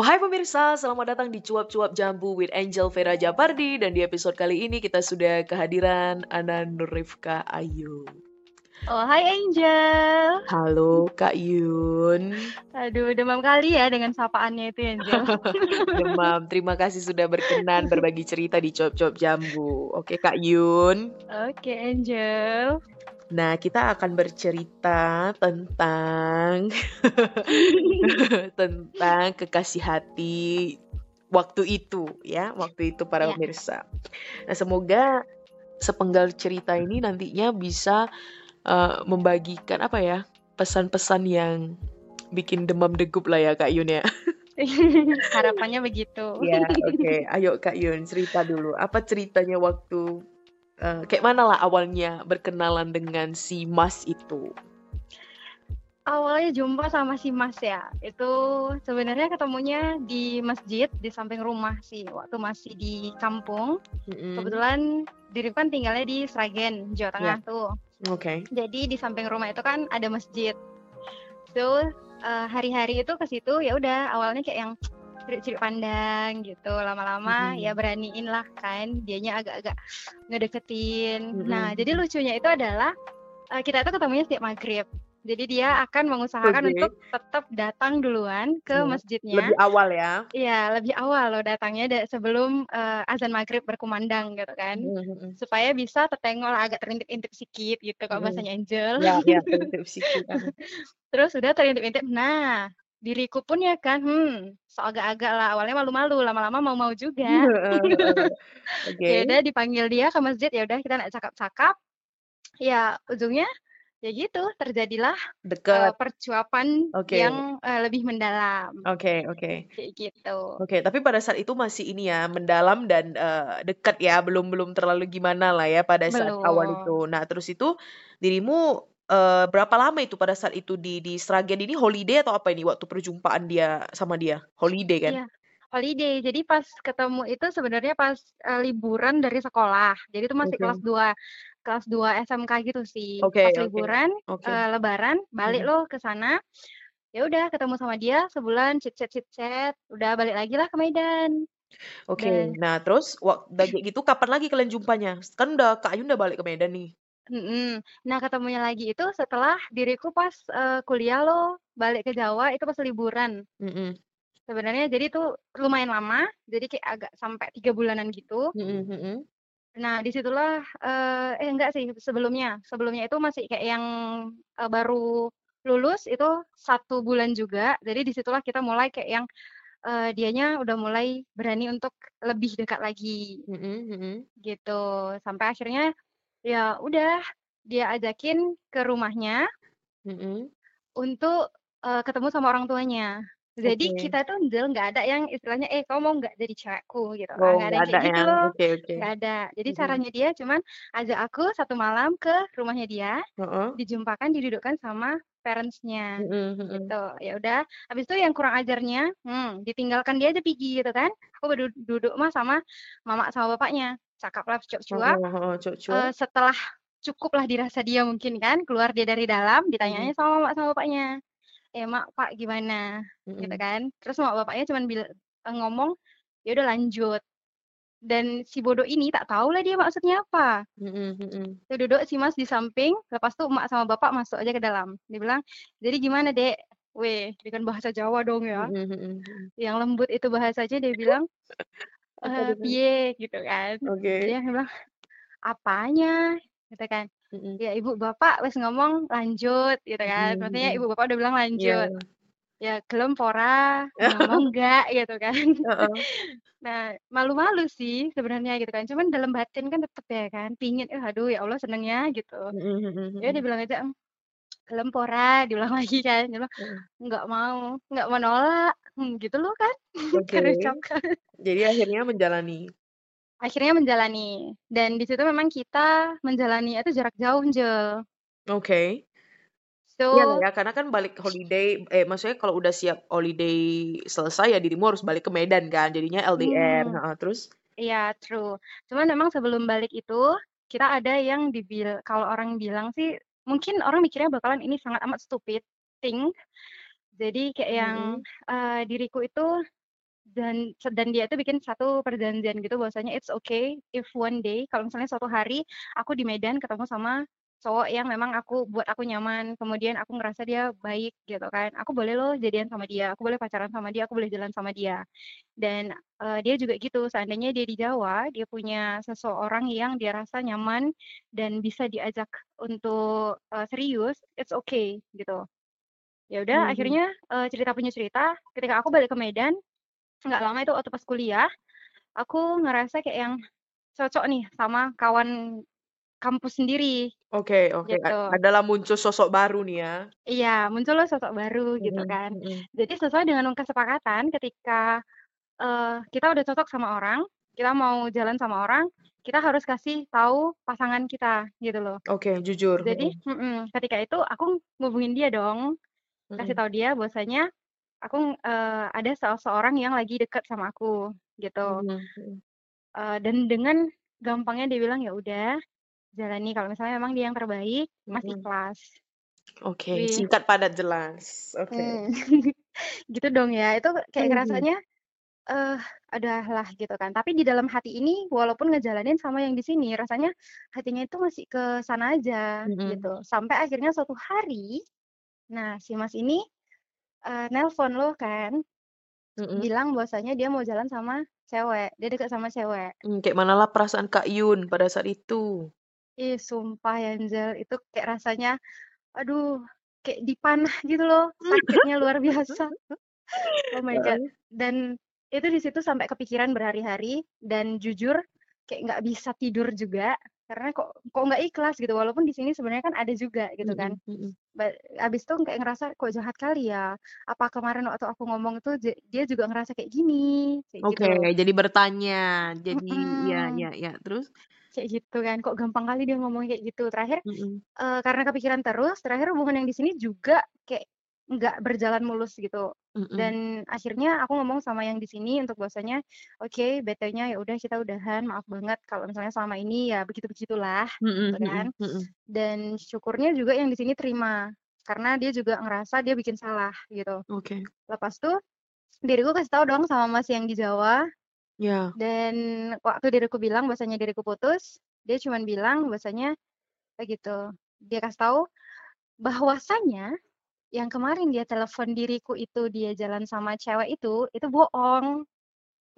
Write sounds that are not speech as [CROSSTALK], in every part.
Oh hai pemirsa, selamat datang di Cuap-Cuap Jambu with Angel Vera Japardi dan di episode kali ini kita sudah kehadiran Ana Nurifka Ayu. Oh, hai Angel. Halo Kak Yun. Aduh, demam kali ya dengan sapaannya itu Angel. [LAUGHS] Demam, terima kasih sudah berkenan berbagi cerita di Cuap-Cuap Jambu. Oke Kak Yun. Oke Angel. Nah, kita akan bercerita tentang [LAUGHS] tentang kekasih hati waktu itu ya, waktu itu para Ya. pemirsa. Nah, semoga sepenggal cerita ini nantinya bisa eh, membagikan apa ya, pesan-pesan yang bikin demam degup lah ya Kak Yun ya. Harapannya begitu. Ya, oke. Ayo Kak Yun, cerita dulu. Apa ceritanya waktu eh, kayak mana lah awalnya berkenalan dengan si Mas itu? Awalnya jumpa sama si Mas ya. Itu sebenarnya ketemunya di masjid di samping rumah sih. Waktu masih di kampung. Mm-mm. Kebetulan diriku kan tinggalnya di Sragen, Jawa Tengah tuh. Oke. Jadi di samping rumah itu kan ada masjid. So eh, hari-hari itu ke situ ya udah awalnya kayak yang cilik pandang gitu lama-lama Mm-mm. ya beraniin lah kan dianya agak-agak ngedeketin. Nah Mm-mm. jadi lucunya itu adalah eh, kita itu ketemunya setiap maghrib. Jadi dia akan mengusahakan Oke. untuk tetap datang duluan ke Ya. masjidnya. Lebih awal ya. Iya lebih awal loh datangnya da- sebelum eh, azan maghrib berkumandang gitu kan Mm-mm. supaya bisa tertengok agak terintip-intip sedikit gitu kalau Mm-mm. bahasanya Angel. Ya, ya, [LAUGHS] tertib sedikit. Terus udah terintip-intip. Nah, diriku pun ya kan, hmm, so agak-agak lah. Awalnya malu-malu, lama-lama mau-mau juga. [LAUGHS] Oke. Ya udah dipanggil dia ke masjid, ya udah kita nak cakap-cakap. Ya ujungnya ya gitu terjadilah eh, Dekat. percuapan Oke. yang eh, lebih mendalam Oke, oke. kayak gitu. Oke, tapi pada saat itu masih ini ya, mendalam dan eh, dekat ya, belum belum terlalu gimana lah ya pada saat awal itu. Belum. Nah, terus itu dirimu eh, berapa lama itu pada saat itu di di Sragen ini holiday atau apa ini waktu perjumpaan dia sama dia? Holiday kan? Iya, holiday. Jadi pas ketemu itu sebenarnya pas eh, liburan dari sekolah. Jadi itu masih Oke. kelas 2 kelas 2 SMK gitu sih. Oke, Pas liburan Oke. eh, lebaran balik Mm-mm. loh ke sana. Ya udah ketemu sama dia sebulan chit chat chit chat, udah balik lagi lah ke Medan. Oke, Dan nah terus waktu gitu kapan lagi kalian jumpanya? Kan udah Kak Ayun udah balik ke Medan nih. Nah, ketemunya lagi itu setelah diriku pas eh, kuliah loh, balik ke Jawa itu pas liburan. Mm-mm. Sebenarnya jadi itu lumayan lama, jadi kayak agak sampai tiga bulanan gitu. Mm-mm. Nah, di situlah eh eh enggak sih sebelumnya. Sebelumnya itu masih kayak yang eh, baru lulus itu satu bulan juga. Jadi di situlah kita mulai kayak yang eh, dianya udah mulai berani untuk lebih dekat lagi mm-mm. gitu. Sampai akhirnya ya udah dia ajakin ke rumahnya Mm-mm. untuk eh, ketemu sama orang tuanya. Jadi Oke. kita tuh Del, nggak ada yang istilahnya eh kamu mau nggak jadi cewekku gitu. Oh, nggak ada nggak yang ada kayak gitu ya. Oke, oke. Nggak ada. Jadi Mm-mm. caranya dia cuman ajak aku satu malam ke rumahnya dia, Heeh. dijumpakan, didudukkan sama parentsnya mm-mm. gitu. Ya udah, habis itu yang kurang ajarnya, hmm, ditinggalkan dia aja pergi gitu kan. Aku berduduk duduk mah sama mama sama bapaknya. Cakap lah cuap-cuap. Heeh, cuap-cuap. Eh, setelah cukup lah dirasa dia mungkin kan, keluar dia dari dalam, ditanyanya sama mama sama bapaknya. Eh mak, pak gimana? Gitu Mm-mm. kan. Terus mak bapaknya cuman bil eh, ngomong, ya udah lanjut. Dan si bodoh ini tak tahu lah dia maksudnya apa. Mm-mm, mm-mm. Tuh duduk si mas di samping, lepas tuh emak sama bapak masuk aja ke dalam. Dia bilang, jadi gimana dek? Weh, dengan bahasa Jawa dong ya. Mm. Yang lembut itu bahasanya dia bilang, [LAUGHS] Apa eh dia piye gitu kan. Oke. Dia bilang, apanya? Gitu kan. Mm-mm. Ya ibu bapak wes ngomong lanjut gitu kan. Mm-mm, Maksudnya mm-mm. ibu bapak udah bilang Iya. lanjut. Ya gelem pora, ngomong [LAUGHS] enggak gitu kan. Heeh. [LAUGHS] Nah, malu-malu sih sebenarnya gitu kan. Cuman dalam batin kan tetep ya kan, pingin, eh aduh ya Allah senengnya gitu. Ya dia mm-mm. bilang aja, "Em, gelem pora, diulang [LAUGHS] lagi kan. Dia bilang, enggak mau, enggak mau nolak. Hmm, gitu loh kan. Ucapkan. Jadi akhirnya menjalani. Akhirnya menjalani. Dan di situ memang kita menjalani itu jarak jauh, Jel. Oke. Iya So, ya, karena kan balik holiday, eh maksudnya kalau udah siap holiday selesai ya dirimu harus balik ke Medan kan, jadinya LDR. hmm, Heeh, terus? iya true. Cuman memang sebelum balik itu, kita ada yang dibil kalau orang bilang sih, mungkin orang mikirnya bakalan ini sangat amat stupid thing. Jadi kayak yang eh, diriku itu dan dan dia itu bikin satu perjanjian gitu bahwasanya it's okay if one day kalau misalnya suatu hari aku di Medan ketemu sama cowok yang memang aku buat aku nyaman, kemudian aku ngerasa dia baik gitu kan. Aku boleh loh jadian sama dia, aku boleh pacaran sama dia, aku boleh jalan sama dia. Dan uh, dia juga gitu, seandainya dia di Jawa, dia punya seseorang yang dia rasa nyaman dan bisa diajak untuk uh, serius, it's okay gitu. Ya udah, hmm. akhirnya uh, cerita punya cerita. Ketika aku balik ke Medan, nggak lama itu waktu pas kuliah, aku ngerasa kayak yang cocok nih sama kawan kampus sendiri. Oke oke, Gitu. adalah muncul sosok baru nih ya? Iya, muncul loh sosok baru gitu kan. mhm. Jadi sesuai dengan kesepakatan ketika, uh, kita udah cocok sama orang, kita mau jalan sama orang, kita harus kasih tahu pasangan kita, gitu loh. Oke, jujur, Jadi mhm, ketika itu aku ngubungin dia dong, kasih tahu dia bahwasanya aku, uh, ada seseorang yang lagi deket sama aku, gitu. Uh, dan dengan gampangnya dia bilang, "Ya udah, jalani kalau misalnya memang dia yang terbaik, Mas Mhm. ikhlas." Oke, Wih. singkat padat jelas. Oke. Hmm. [LAUGHS] Gitu dong ya, itu kayak Mhm. ngerasanya, eh, adalah gitu kan. Tapi di dalam hati ini walaupun ngejalanin sama yang di sini, rasanya hatinya itu masih ke sana aja, Mhm. gitu. Sampai akhirnya suatu hari, nah si Mas ini, uh, nelpon loh kan, Mhm. bilang bahwasanya dia mau jalan sama cewek, dia deket sama cewek. Mmm, kayak manalah perasaan Kak Yun pada saat itu? Ih, sumpah ya Anjel, itu kayak rasanya, aduh, kayak dipanah gitu loh, sakitnya luar biasa. Oh my god. Dan itu di situ sampai kepikiran berhari-hari dan jujur kayak nggak bisa tidur juga karena kok kok nggak ikhlas gitu walaupun di sini sebenarnya kan ada juga gitu kan. Ba abis itu kayak ngerasa kok jahat kali ya, apa kemarin waktu aku ngomong itu dia juga ngerasa kayak gini, gitu Oke, loh. jadi bertanya, jadi iya Mhm. iya iya, terus? Kayak gitu kan, kok gampang kali dia ngomong kayak gitu. Terakhir, Mhm. uh, karena kepikiran terus, terakhir hubungan yang di sini juga kayak nggak berjalan mulus gitu. Mhm. Dan akhirnya aku ngomong sama yang di sini untuk bahwasanya, "Oke, bete-nya ya udah kita udahan, maaf banget kalau misalnya selama ini ya begitu-begitulah," Mhm gitu kan. mhm mhm. Dan syukurnya juga yang di sini terima, karena dia juga ngerasa dia bikin salah gitu. Oke. Lepas tuh diriku kasih tahu dong sama Mas yang di Jawa, Ya. dan waktu diriku bilang bahwasanya diriku putus, dia cuman bilang bahwasanya kayak gitu, dia kasih tahu bahwasanya yang kemarin dia telepon diriku itu dia jalan sama cewek itu, itu bohong.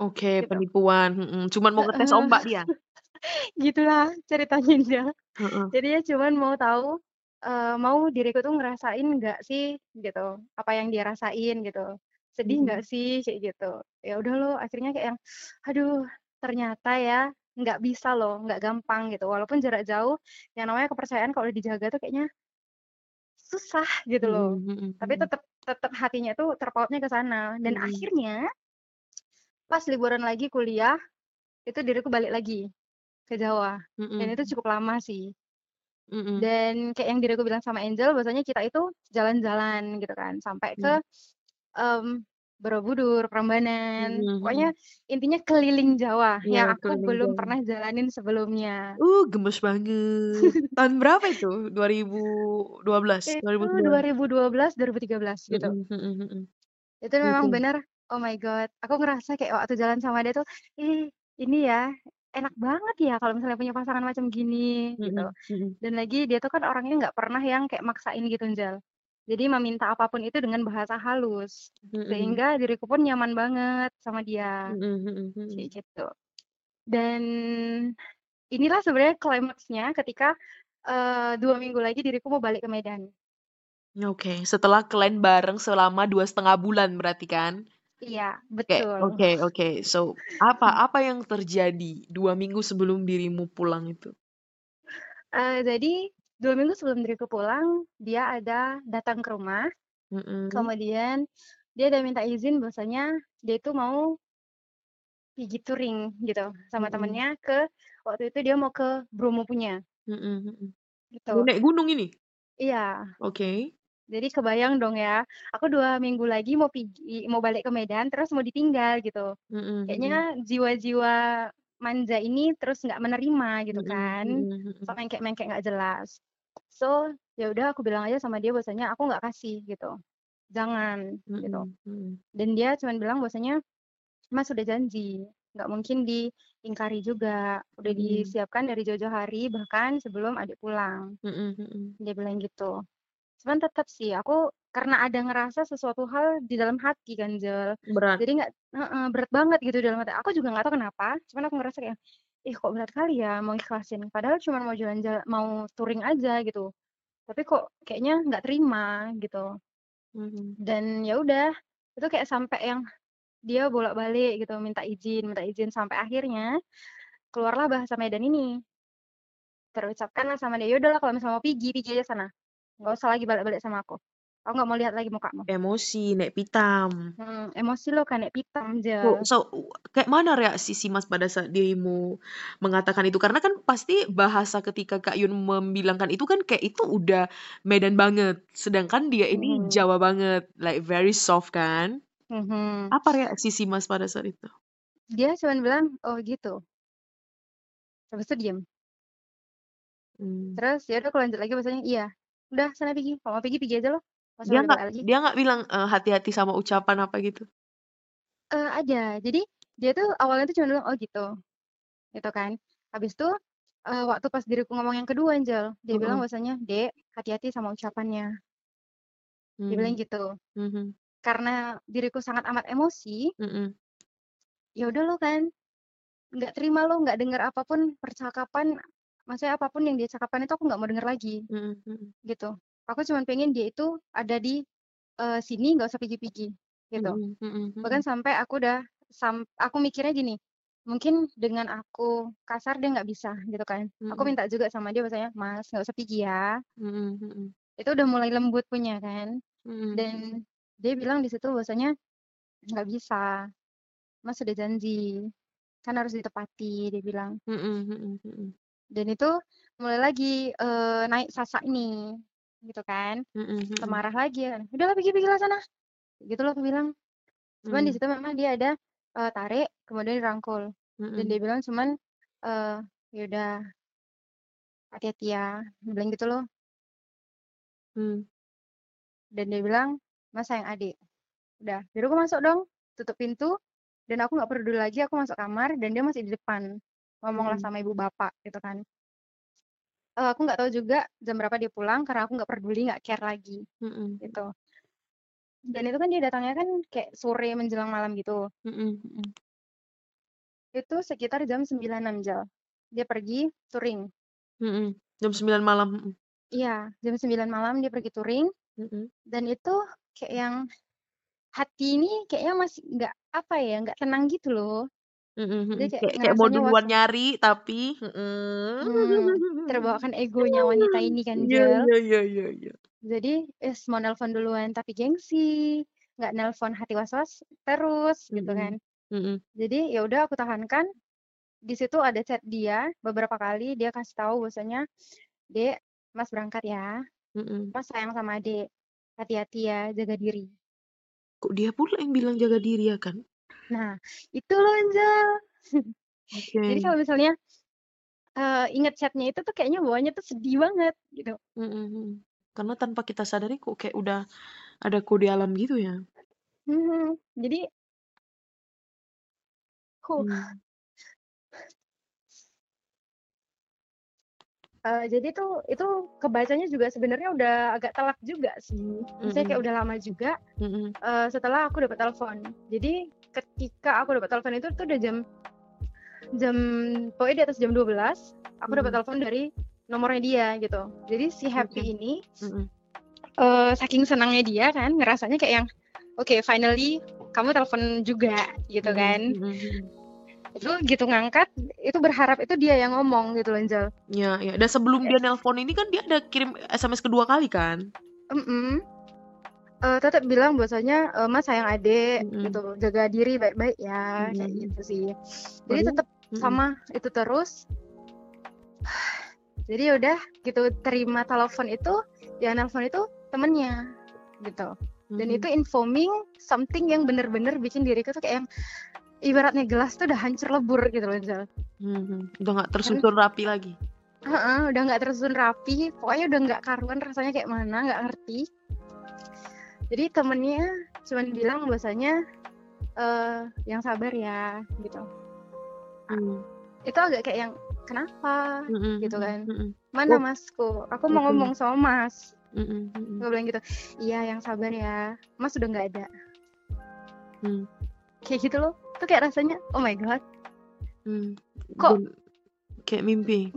Oke, Gitu. penipuan, mhm, cuman mau ngetes Heeh. ombak dia? [LAUGHS] Gitulah ceritanya dia. Heeh. Jadi dia cuman mau tahu, eee, mau diriku tuh ngerasain nggak sih gitu, apa yang dia rasain gitu, sedih nggak sih kayak gitu. Ya udah loh akhirnya kayak yang, aduh ternyata ya nggak bisa loh, nggak gampang gitu, walaupun jarak jauh, yang namanya kepercayaan kalau udah dijaga tuh kayaknya susah gitu loh. Mhm Tapi tetep tetep hatinya tuh terpautnya ke sana dan Mhm. akhirnya pas liburan lagi kuliah, itu diriku balik lagi ke Jawa dan Mhm. itu cukup lama sih. Mhm. Dan kayak yang diriku bilang sama Angel bahwasanya kita itu jalan-jalan gitu kan, sampai ke, Mmm. mmm, Borobudur, Prambanan, Mhm pokoknya mhm. intinya keliling Jawa Iya, yang aku keliling belum Jawa. pernah jalanin sebelumnya. Uh, gemes banget. Tahun berapa itu? 2012? Itu 2011? 2012, 2013 gitu. Mhm mhm mhm. Itu memang Oke. bener, oh my god, aku ngerasa kayak waktu jalan sama dia tuh, ih ini ya, enak banget ya kalau misalnya punya pasangan macam gini, gitu. Mhm mhm. Dan lagi dia tuh kan orangnya nggak pernah yang kayak maksain gitu, Njal. Jadi meminta apa pun itu dengan bahasa halus, Mhm. sehingga diriku pun nyaman banget sama dia, Mhm mhm mhm. kayak gitu. Dan inilah sebenarnya klimaksnya ketika, eee, 2 minggu lagi diriku mau balik ke Medan. Oke, setelah kalian bareng selama 2,5 bulan berarti kan? Iya, Kayak betul. oke oke, so apa apa yang terjadi 2 minggu sebelum dirimu pulang itu? Eee, jadi 2 minggu sebelum diriku pulang, dia ada datang ke rumah, Mhm. kemudian dia ada minta izin bahwasanya dia itu mau pergi touring gitu sama Mhm. temennya ke waktu itu dia mau ke Bromo punya. Mhm mhm. Gitu. Naik gunung ini? Iya. Oke. Jadi kebayang dong ya, aku 2 minggu lagi mau pigi mau balik ke Medan terus mau ditinggal gitu. Mhm Kayaknya jiwa-jiwa manja ini terus nggak menerima gitu kan, mhm mhm. sok mengkek-mengkek nggak jelas. So, ya udah aku bilang aja sama dia bahwasanya aku nggak kasih gitu, jangan gitu. Mhm mhm. Dan dia cuman bilang bahwasanya Mas udah janji, nggak mungkin diingkari juga, udah Mhm. disiapkan dari jauh-jauh hari bahkan sebelum adik pulang. Mhm mhm. Dia bilang gitu. Cuman tetap sih aku karena ada ngerasa sesuatu hal di dalam hati kan, Jel. Berat. Jadi nggak heeh, berat banget gitu dalam hati. Aku juga nggak tahu kenapa, cuman aku ngerasa kayak, "Ih kok berat kali ya mau ikhlasin, padahal cuma mau jalan-jalan mau touring aja gitu. Tapi kok kayaknya nggak terima," gitu. Mhm. Dan ya udah, itu kayak sampai yang dia bolak-balik gitu minta izin minta izin sampai akhirnya keluarlah bahasa Medan ini. Terucapkanlah sama dia, "Ya udahlah kalau misalnya mau pergi, pergi aja sana. Nggak usah lagi balik-balik sama aku. Aku nggak mau lihat lagi mukamu." Emosi, nek pitam. Hmm, emosi lo kan nek pitam, So, Jel. so kayak mana reaksi si Mas pada saat dirimu mengatakan itu? Karena kan pasti bahasa ketika Kak Yun membilangkan itu kan kayak itu udah Medan banget. Sedangkan dia ini Mhm. Jawa banget, like very soft kan? Mhm. Apa reaksi si Mas pada saat itu? Dia cuman bilang, "Oh gitu." Habis itu diem. Mmm. Terus ya udah aku lanjut lagi bahasanya, "Iya, udah sana pergi, kalau mau pergi pergi aja loh, Dia nggak balik-balik lagi." dia nggak bilang, eee, hati-hati sama ucapan apa gitu? Eee, ada. Jadi dia tuh awalnya tuh cuma bilang, "Oh gitu." Gitu kan. Habis itu, eee, waktu pas diriku ngomong yang kedua, Angel, dia bilang Mhm. bahwasanya, "Dek, hati-hati sama ucapannya." Dia bilang Mmm. gitu. Mhm. Karena diriku sangat amat emosi Mhm. ya udah lo kan, nggak terima lo, nggak dengar apa pun percakapan maksudnya apa pun yang dia cakapkan itu aku nggak mau denger lagi, Mhm mhm. gitu. Aku cuman pengen dia itu ada di, eee, sini nggak usah pergi-pergi, gitu. Mhm mhm Bahkan mhm. sampai aku udah sam aku mikirnya gini, mungkin dengan aku kasar dia nggak bisa, gitu kan. Aku Mhm. minta juga sama dia bahwasanya, "Mas, nggak usah pergi ya." Mhm mhm. Itu udah mulai lembut punya kan. Mhm. Dan dia bilang di situ bahwasanya, "Nggak bisa, Mas sudah janji, kan harus ditepati," dia bilang. Mhm mhm mhm. Dan itu mulai lagi, eee, naik Sasa ini, gitu kan. Mhm Kita mhm. marah lagi kan, "Udahlah pergi pergilah sana." Gitu loh aku bilang. Cuman di Mmm. situ memang dia ada, eee, tarik kemudian dirangkul. Dan Mhm. dia bilang cuman, eee, "Ya udah hati-hati ya," dia bilang gitu loh. Mmm. Dan dia bilang, "Mas sayang adik." Udah, jadi aku masuk dong, tutup pintu, dan aku nggak peduli lagi, aku masuk kamar dan dia masih di depan. Ngomonglah Mhm. sama ibu bapak gitu kan. Eee, aku nggak tahu juga jam berapa dia pulang karena aku nggak peduli, nggak care lagi, Mhm. gitu. Dan itu kan dia datangnya kan kayak sore menjelang malam gitu. Mhm mhm. Itu sekitar jam 9.00-an, Jal. Dia pergi touring. Mhm, jam 9.00 malam, mhm. Iya, jam 9.00 malam dia pergi touring, Mhm. dan itu kayak yang hati ini kayaknya masih nggak, apa ya, nggak tenang gitu loh. Mhm mhm. Dia kayak Kayak kayak mau ngerasanya duluan nyari tapi mhm. Mmm, terbawakan [LAUGHS] egonya wanita ini kan, Iya Jel. iya iya iya iya. Jadi, es mau nelpon duluan tapi gengsi, nggak nelpon hati was-was terus, gitu kan. Mhm. Mhm. Jadi ya udah aku tahankan. Di situ ada chat dia beberapa kali, dia kasih tahu bahwasanya, "Dek, Mas berangkat ya. Mhm. Mas sayang sama Adek. Hati-hati ya, jaga diri." Kok dia pula yang bilang jaga diri ya kan? Nah, itu loh, Jel. Jadi Oke. kalau misalnya, eee, inget chat-nya itu tuh kayaknya bawaannya tuh sedih banget, gitu. Mhm mhm. Karena tanpa kita sadari kok kayak udah ada kode alam gitu ya. Mhm, jadi Huh. Mmm. Eee, jadi tuh, itu kebacanya juga sebenarnya udah agak telat juga sih. Maksudnya kayak udah lama juga, eee, setelah aku dapat telepon. Jadi ketika aku dapat telepon itu tuh udah jam jam pokoknya di atas jam 12.00, aku dapat Mhm. telepon dari nomornya dia, gitu. Jadi si Happy Oke. ini, Mhm. eee, saking senangnya dia kan, ngerasanya kayak yang, "Oke, finally kamu telepon juga," gitu Mhm kan. mhm mhm. Itu gitu ngangkat, itu berharap itu dia yang ngomong gitu loh, Jel. Iya iya. Dan sebelum dia Yes. nelpon ini kan dia ada kirim SMS kedua kali kan? Mhm. Eee, tetep bilang bahwasanya, eee, "Mas sayang Adek," Mhm. gitu, "jaga diri baik-baik ya," kayak Mhm. gitu sih. Jadi tetep mhm. sama itu terus. [SIGHS] Jadi ya udah gitu terima telepon itu, yang nelpon itu temennya, gitu. Dan Mhm. itu informing something yang bener-bener bikin diriku tuh kayak yang ibaratnya gelas tuh udah hancur lebur gitu loh, Jel. Mhm. Udah nggak tersusun rapi lagi. Heeh, udah nggak tersusun rapi, pokoknya udah nggak karuan rasanya kayak mana, nggak ngerti. Jadi temennya cuman bilang bahwasanya, eh yang sabar ya gitu Hmm. itu agak kayak yang kenapa Mm-mm, gitu kan mm-mm, mana Oh. masku aku mau Oke. ngomong sama mas mm-mm, mm-mm. gue bilang gitu iya yang sabar ya mas udah nggak ada Hmm. kayak gitu loh tuh kayak rasanya oh my god Hmm. Kok- kayak mimpi.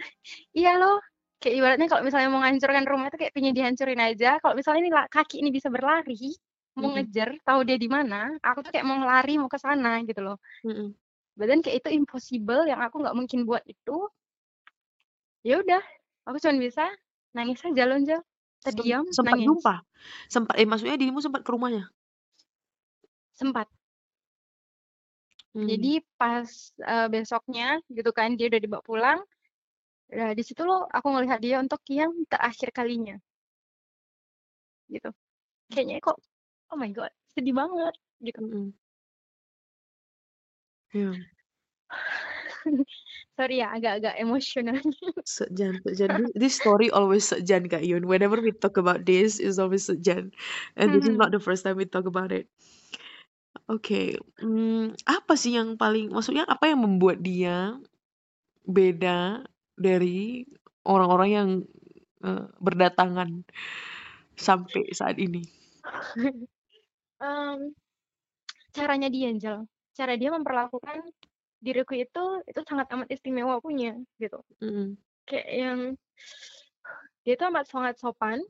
[LAUGHS] iya loh kayak ibaratnya kalau misalnya mau menghancurkan rumah itu kayak pengen dihancurin aja kalau misalnya ini kaki ini bisa berlari mau Mm-mm. ngejar tahu dia di mana aku tuh kayak mau lari mau ke sana gitu loh Mm-mm. badan kayak itu impossible yang aku nggak mungkin buat itu ya udah aku cuma bisa nangis aja lonjol Sem- terdiam sempat nangis jumpa. Sempat eh maksudnya dirimu sempat ke rumahnya. sempat Hmm. jadi pas eh, besoknya gitu kan dia udah dibawa pulang nah, di situ loh aku ngelihat dia untuk yang terakhir kalinya gitu kayaknya kok oh my god sedih banget gitu Mm-mm. Ya, [LAUGHS] sorry ya agak-agak emosional [LAUGHS] sejan, sejan. This, story always sejan Kak Yun. Whenever we talk about this, it's always sejan. And this is not the first time we talk about it. Oke, hmm, apa sih yang paling, maksudnya apa yang membuat dia beda dari orang-orang yang eh, berdatangan sampai saat ini? [LAUGHS] Em, caranya dia Angel. Cara dia memperlakukan diriku itu itu sangat amat istimewa punya gitu. Mm-mm, kayak yang dia itu amat sangat sopan.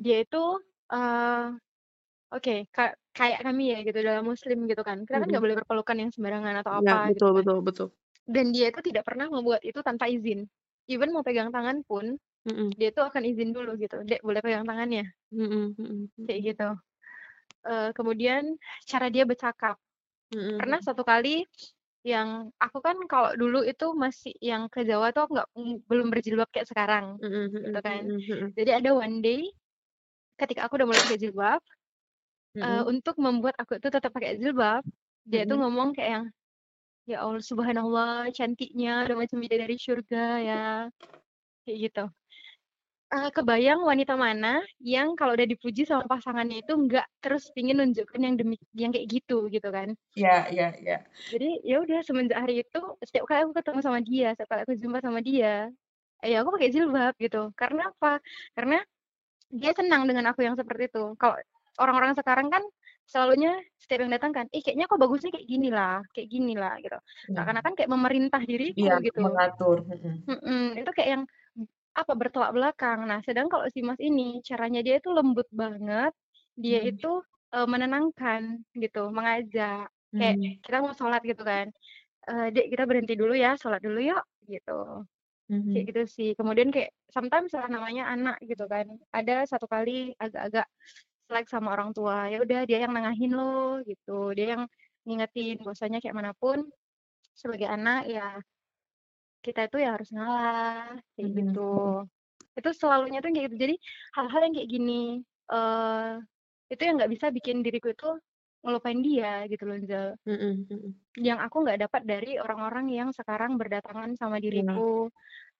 Dia itu eh oke ka- kayak kami ya gitu dalam muslim gitu kan. Kita kan nggak boleh berpelukan yang sembarangan atau Ya, apa gitu betul, kan. betul, betul. Dan dia itu tidak pernah membuat itu tanpa izin. Even mau pegang tangan pun Mm-mm, dia itu akan izin dulu gitu dek boleh pegang tangannya? Mm-mm, mm-mm, kayak gitu. Eh kemudian cara dia bercakap. Mm-mm, pernah satu kali yang aku kan kalau dulu itu masih yang ke Jawa tuh nggak mm, belum berjilbab kayak sekarang mm-mm, gitu mm-mm, kan. mm-mm, mm-mm, jadi ada one day ketika aku udah mulai pakai jilbab eh, mm-mm, untuk membuat aku itu tetap pakai jilbab dia tuh mm-mm. ngomong kayak yang ya Allah subhanallah cantiknya udah macam bidadari surga ya. Kayak gitu. Eh, kebayang wanita mana yang kalau udah dipuji sama pasangannya itu nggak terus pingin nunjukkan yang demi yang kayak gitu gitu kan? Ya, ya, ya. jadi ya udah semenjak hari itu setiap kali aku ketemu sama dia setiap kali aku jumpa sama dia ya aku pakai jilbab gitu. Karena apa? Karena dia senang dengan aku yang seperti itu. Kalau orang-orang sekarang kan selalunya setiap yang datang kan eh kayaknya kok bagusnya kayak gini lah kayak gini lah gitu. Ya, seakan-akan kayak memerintah diriku Iya, gitu. mengatur. Mm-mm. Mm-mm, itu kayak yang apa bertolak belakang. Nah sedang kalau si mas ini caranya dia itu lembut banget dia Mm-mm. itu eh, menenangkan gitu mengajak kayak Mhm, kita mau sholat gitu kan. Eh dek kita berhenti dulu ya sholat dulu yuk gitu. Kayak mhm, gitu sih. Kemudian kayak sometimes lah namanya anak gitu kan ada satu kali agak-agak selek sama orang tua ya udah dia yang nengahin lo gitu. Dia yang ngingetin bahwasanya kayak mana pun sebagai anak ya kita itu ya harus ngalah kayak mhm, gitu. Itu selalunya tuh kayak gitu. Jadi hal-hal yang kayak gini eh itu yang nggak bisa bikin diriku itu ngelupain dia gitu loh Zal mhm, mhm. yang aku nggak dapat dari orang-orang yang sekarang berdatangan sama Iya. diriku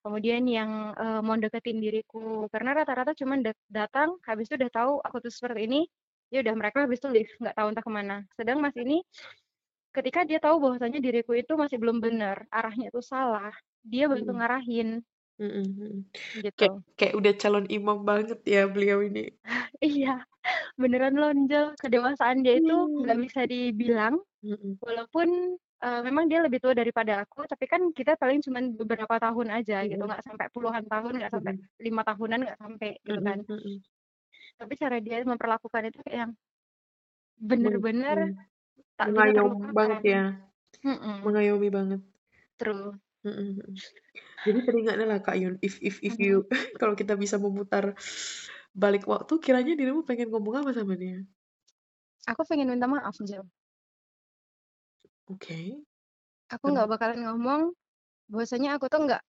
kemudian yang eh, mau deketin diriku. Karena rata-rata cuma datang habis itu udah tahu aku tuh seperti ini ya udah mereka habis itu leave nggak tahu entah ke mana. Sedang mas ini ketika dia tahu bahwasanya diriku itu masih belum benar arahnya itu salah dia bantu Mhm, ngarahin. Mhm, mhm. Kayak gitu. Kayak udah calon imam banget ya beliau ini. [LAUGHS] iya beneran lonjol. Kedewasaan dia itu nggak Hmm. bisa dibilang Mhm, walaupun eh, memang dia lebih tua daripada aku tapi kan kita paling cuma beberapa tahun aja gitu mhm, nggak sampai puluhan tahun nggak sampai lima tahunan nggak sampai gitu kan mhm. tapi cara dia memperlakukan itu kayak yang bener-bener hmm, tak Mengayomi banget ya, Mm-mm, mengayomi banget. true Mhm, mhm. Jadi teringatnya lah Kak Yun, if if if Mhm. you [LAUGHS] kalau kita bisa memutar balik waktu, kiranya dirimu pengen ngomong apa sama dia? aku pengen minta maaf Jel Oke. aku nggak bakalan ngomong bahwasanya aku tuh nggak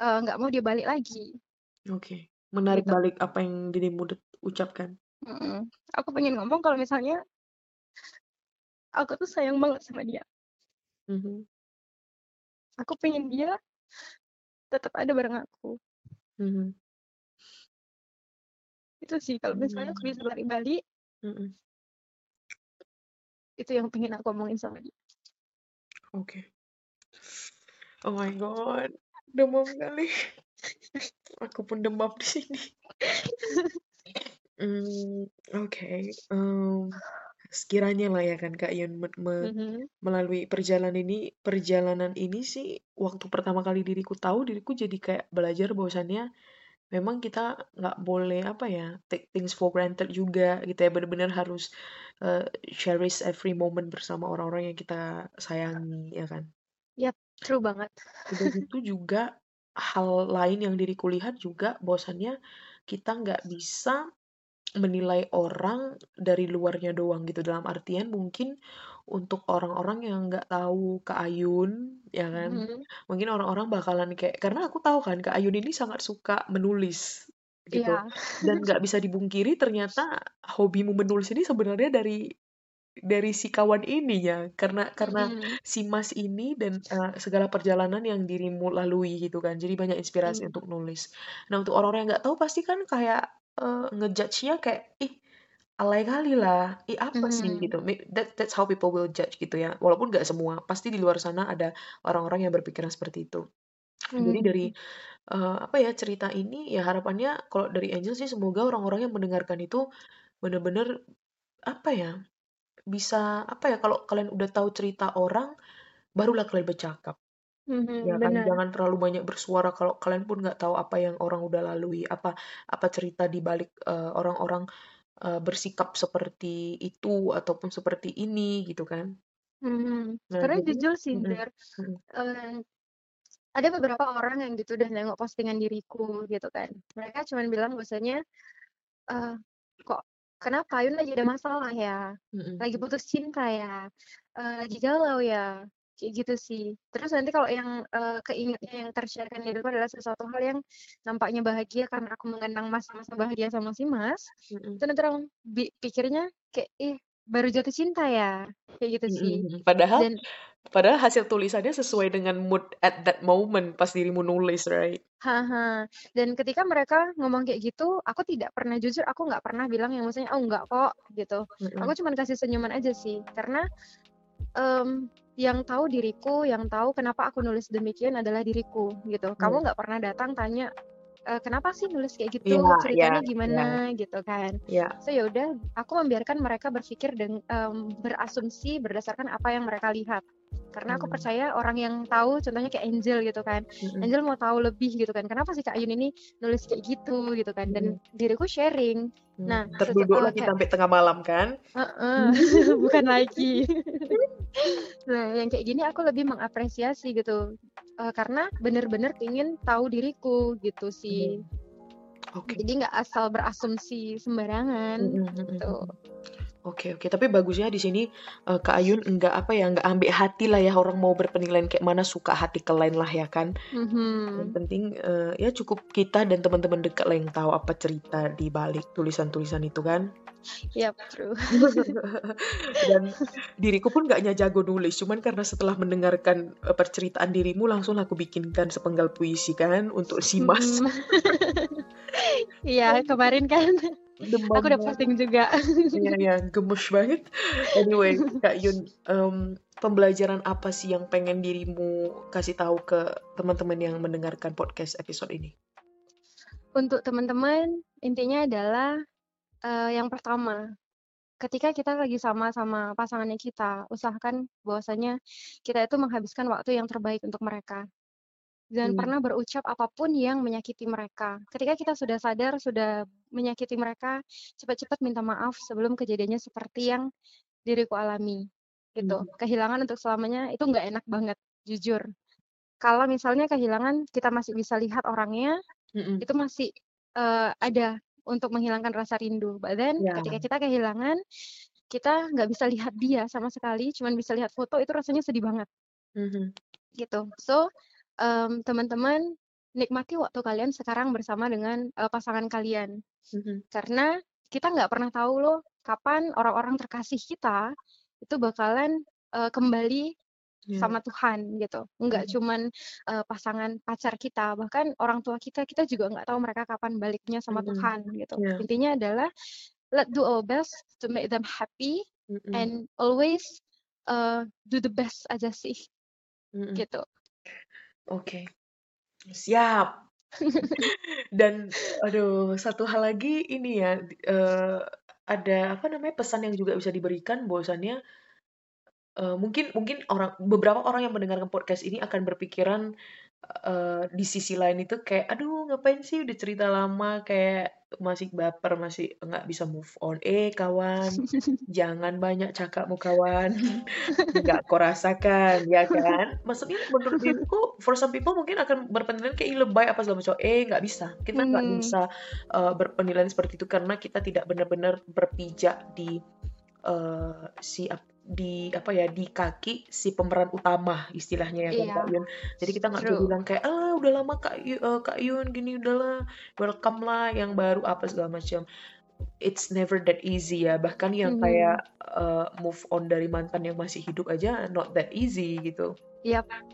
eh, nggak mau dia balik lagi Oke. Menarik gitu balik apa yang dirimu de- ucapkan. Mm-mm. aku pengen ngomong kalau misalnya aku tuh sayang banget sama dia Mhm, aku pengen dia tetap ada bareng aku mhm, itu sih kalau misalnya aku hmm, bisa balik-balik mhm. Itu yang pengen aku omongin sama dia. Oke. Oh my god, demam kali. Aku pun demam di sini. Mmm, [LAUGHS] oke, mmm, sekiranya lah ya kan Kak Yun me me Mhm. melalui perjalanan ini perjalanan ini sih waktu pertama kali diriku tahu, diriku jadi kayak belajar bahwasannya memang kita nggak boleh apa ya, take things for granted juga gitu ya, bener-bener harus, eee, cherish every moment bersama orang-orang yang kita sayangi, ya kan? Yap, true banget. Udah gitu juga, hal lain yang diriku lihat juga bahwasannya kita nggak bisa menilai orang dari luarnya doang gitu, dalam artian mungkin untuk orang-orang yang nggak tahu Kak Ayun, ya kan, Mhm. mungkin orang-orang bakalan kayak karena aku tahu kan Kak Ayun ini sangat suka menulis, gitu. Iya. Dan nggak [LAUGHS] bisa dipungkiri ternyata hobimu menulis ini sebenarnya dari dari si kawan ini ya, karena karena Mhm. si Mas ini dan, eee, segala perjalanan yang dirimu lalui gitu kan, jadi banyak inspirasi Mmm. untuk nulis. Nah, untuk orang-orang yang nggak tahu pasti kan kayak, eee, nge-judge-nya kayak, "Ih, alay kali lah, ih apa sih?" Mhm. Gitu. That that's how people will judge gitu ya, walaupun nggak semua, pasti di luar sana ada orang-orang yang berpikiran seperti itu. Jadi dari, Mhm. eee, apa ya, cerita ini ya harapannya kalau dari Angel sih semoga orang-orang yang mendengarkan itu bener-bener, apa ya, bisa apa ya, kalau kalian udah tahu cerita orang, barulah kalian bercakap. Ya Mhm, kan, bener. jangan terlalu banyak bersuara kalau kalian pun nggak tahu apa yang orang udah lalui, apa apa cerita di balik, eee, orang-orang, eee, bersikap seperti itu ataupun seperti ini gitu kan. Mhm, Nah karena jadi jujur sih mhm mhm. eee, ada beberapa orang yang gitu udah nengok postingan diriku gitu kan, mereka cuman bilang bahwasanya, eee, "Kok kenapa Ayun lagi ada masalah ya? Mhm. Lagi putus cinta ya? Eee, lagi galau ya?" Kayak gitu sih. Terus nanti kalau yang, eee, keingetnya yang ter-share-kan diriku adalah sesuatu hal yang nampaknya bahagia karena aku mengenang masa-masa bahagia sama si Mas, Mhm. itu nanti orang pikirnya kayak, "Ih, baru jatuh cinta ya?" Kayak gitu sih. mhm. Padahal Dan padahal hasil tulisannya sesuai dengan mood at that moment pas dirimu nulis, right? Heeh. Dan ketika mereka ngomong kayak gitu, aku tidak pernah jujur aku nggak pernah bilang yang maksudnya, "Oh, enggak kok," gitu. Aku Mhm. cuman kasih senyuman aja sih, karena, mmm, yang tahu diriku, yang tahu kenapa aku nulis demikian adalah diriku, gitu. Iya. Kamu nggak pernah datang tanya, eee, "Kenapa sih nulis kayak gitu? iya Ceritanya iya. gimana?" Gitu kan. Iya. So, ya udah aku membiarkan mereka berpikir deng mmm, berasumsi berdasarkan apa yang mereka lihat. Karena aku Mmm. percaya orang yang tahu contohnya kayak Angel gitu kan, Mhm. Angel mau tahu lebih gitu kan, "Kenapa sih Kak Ayun ini nulis kayak gitu?" Gitu kan, dan Mhm. diriku sharing. Mmm, Nah, terduduklah kita kayak sampai tengah malam kan? Heeh, [LAUGHS] bukan lagi. [LAUGHS] Nah, yang kayak gini aku lebih mengapresiasi gitu, eee, karena bener-bener pengen tahu diriku gitu sih. Oke. Jadi nggak asal berasumsi sembarangan, Mhm mhm gitu. Oke oke, tapi bagusnya di sini, eee, Kak Ayun enggak, apa ya, enggak ambil hati lah ya orang mau berpenilaian kayak mana, suka hati ke lain lah ya kan. Yang Mhm. penting, eee, ya cukup kita dan teman-teman dekat lah yang tahu apa cerita di balik tulisan-tulisan itu kan. Yap, true. [LAUGHS] Dan diriku pun nggaknya jago nulis, cuman karena setelah mendengarkan, eee, perceritaan dirimu langsung aku bikinkan sepenggal puisi kan untuk si Mas. Mhm. [LAUGHS] Iya, kemarin kan Demam aku udah posting juga. [LAUGHS] Iya iya, gemes banget. Anyway, Kak Yun, mmm, pembelajaran apa sih yang pengen dirimu kasih tahu ke teman-teman yang mendengarkan podcast episode ini? Untuk teman-teman, intinya adalah, eee, yang pertama, ketika kita lagi sama sama pasangannya kita, usahakan bahwasanya kita itu menghabiskan waktu yang terbaik untuk mereka. Jangan Mmm. pernah berucap apa pun yang menyakiti mereka. Ketika kita sudah sadar, sudah menyakiti mereka, cepat-cepat minta maaf sebelum kejadiannya seperti yang diriku alami, gitu. Mhm. Kehilangan untuk selamanya itu nggak enak banget, jujur. Kalau misalnya kehilangan kita masih bisa lihat orangnya, Mhm. itu masih, eee, ada untuk menghilangkan rasa rindu. But then ketika Iya. kita kehilangan, kita nggak bisa lihat dia sama sekali, cuman bisa lihat foto, itu rasanya sedih banget. Mhm. Gitu. So, mmm, teman-teman, nikmati waktu kalian sekarang bersama dengan, eee, pasangan kalian. Mhm. Karena kita nggak pernah tahu loh, kapan orang-orang terkasih kita itu bakalan, eee, kembali Iya. sama Tuhan, gitu. Nggak Mhm. cuman, eee, pasangan pacar kita, bahkan orang tua kita, kita juga nggak tahu mereka kapan baliknya sama Mhm. Tuhan, gitu. Iya. Intinya adalah, let's do our best to make them happy, Mhm. and always, eee, do the best aja sih, Mhm. gitu. Oke. Siap. [LAUGHS] Dan aduh, satu hal lagi ini ya, eee, ada apa namanya, pesan yang juga bisa diberikan bahwasannya, eee, mungkin mungkin orang beberapa orang yang mendengarkan podcast ini akan berpikiran, eee, di sisi lain itu kayak, "Aduh ngapain sih udah cerita lama? Kayak masih baper, masih nggak bisa move on." Eh kawan, [LAUGHS] jangan banyak cakapmu kawan, [LAUGHS] nggak kau rasakan, ya kan? Maksudnya menurut diriku, for some people mungkin akan berpenilaian kayak, "Ih lebay apa segala macam." Eh nggak bisa, kita nggak Mhm. bisa, eee, berpenilaian seperti itu karena kita tidak benar-benar berpijak di, eee, si di apa ya, di kaki si pemeran utama istilahnya ya kan Iya, Kak Yun. Jadi kita nggak true. bilang kayak, "Ah udah lama Kak Yu eee, Kak Yun gini, udahlah welcome lah yang baru," apa segala macam. It's never that easy ya, bahkan yang Mhm. kayak, eee, move on dari mantan yang masih hidup aja not that easy gitu.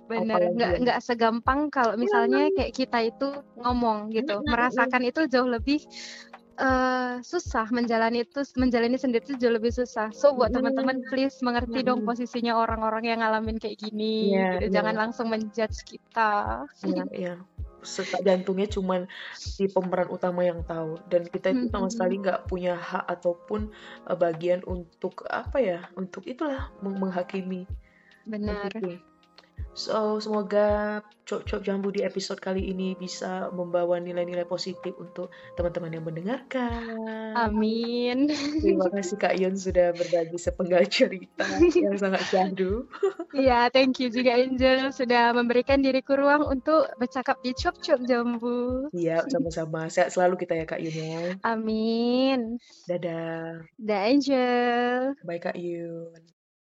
Bener. Apalagi Nggak nggak segampang kalau misalnya kayak kita itu ngomong gitu, merasakan itu jauh lebih, susah, menjalani itu menjalani sendiri itu jauh lebih susah. So buat teman-teman please mengerti dong posisinya orang-orang yang ngalamin kayak gini Iya gitu, iya. jangan langsung men-judge kita. Iya [LAUGHS] iya. Sesak jantungnya cuman si pemeran utama yang tahu, dan kita itu sama sekali nggak punya hak ataupun, eee, bagian untuk apa ya, untuk itulah meng menghakimi, Benar. begitu. So, semoga Cop-Cop Jambu di episode kali ini bisa membawa nilai-nilai positif untuk teman-teman yang mendengarkan. Amin. Terima kasih Kak Yun sudah berbagi sepenggal cerita yang sangat syahdu. Iya, thank you juga Angel sudah memberikan diriku ruang untuk bercakap di Cop-Cop Jambu. Siap, sama-sama. Sehat selalu kita ya Kak Yun ya. Amin. Dadah. Dah Angel. Bye Kak Yun.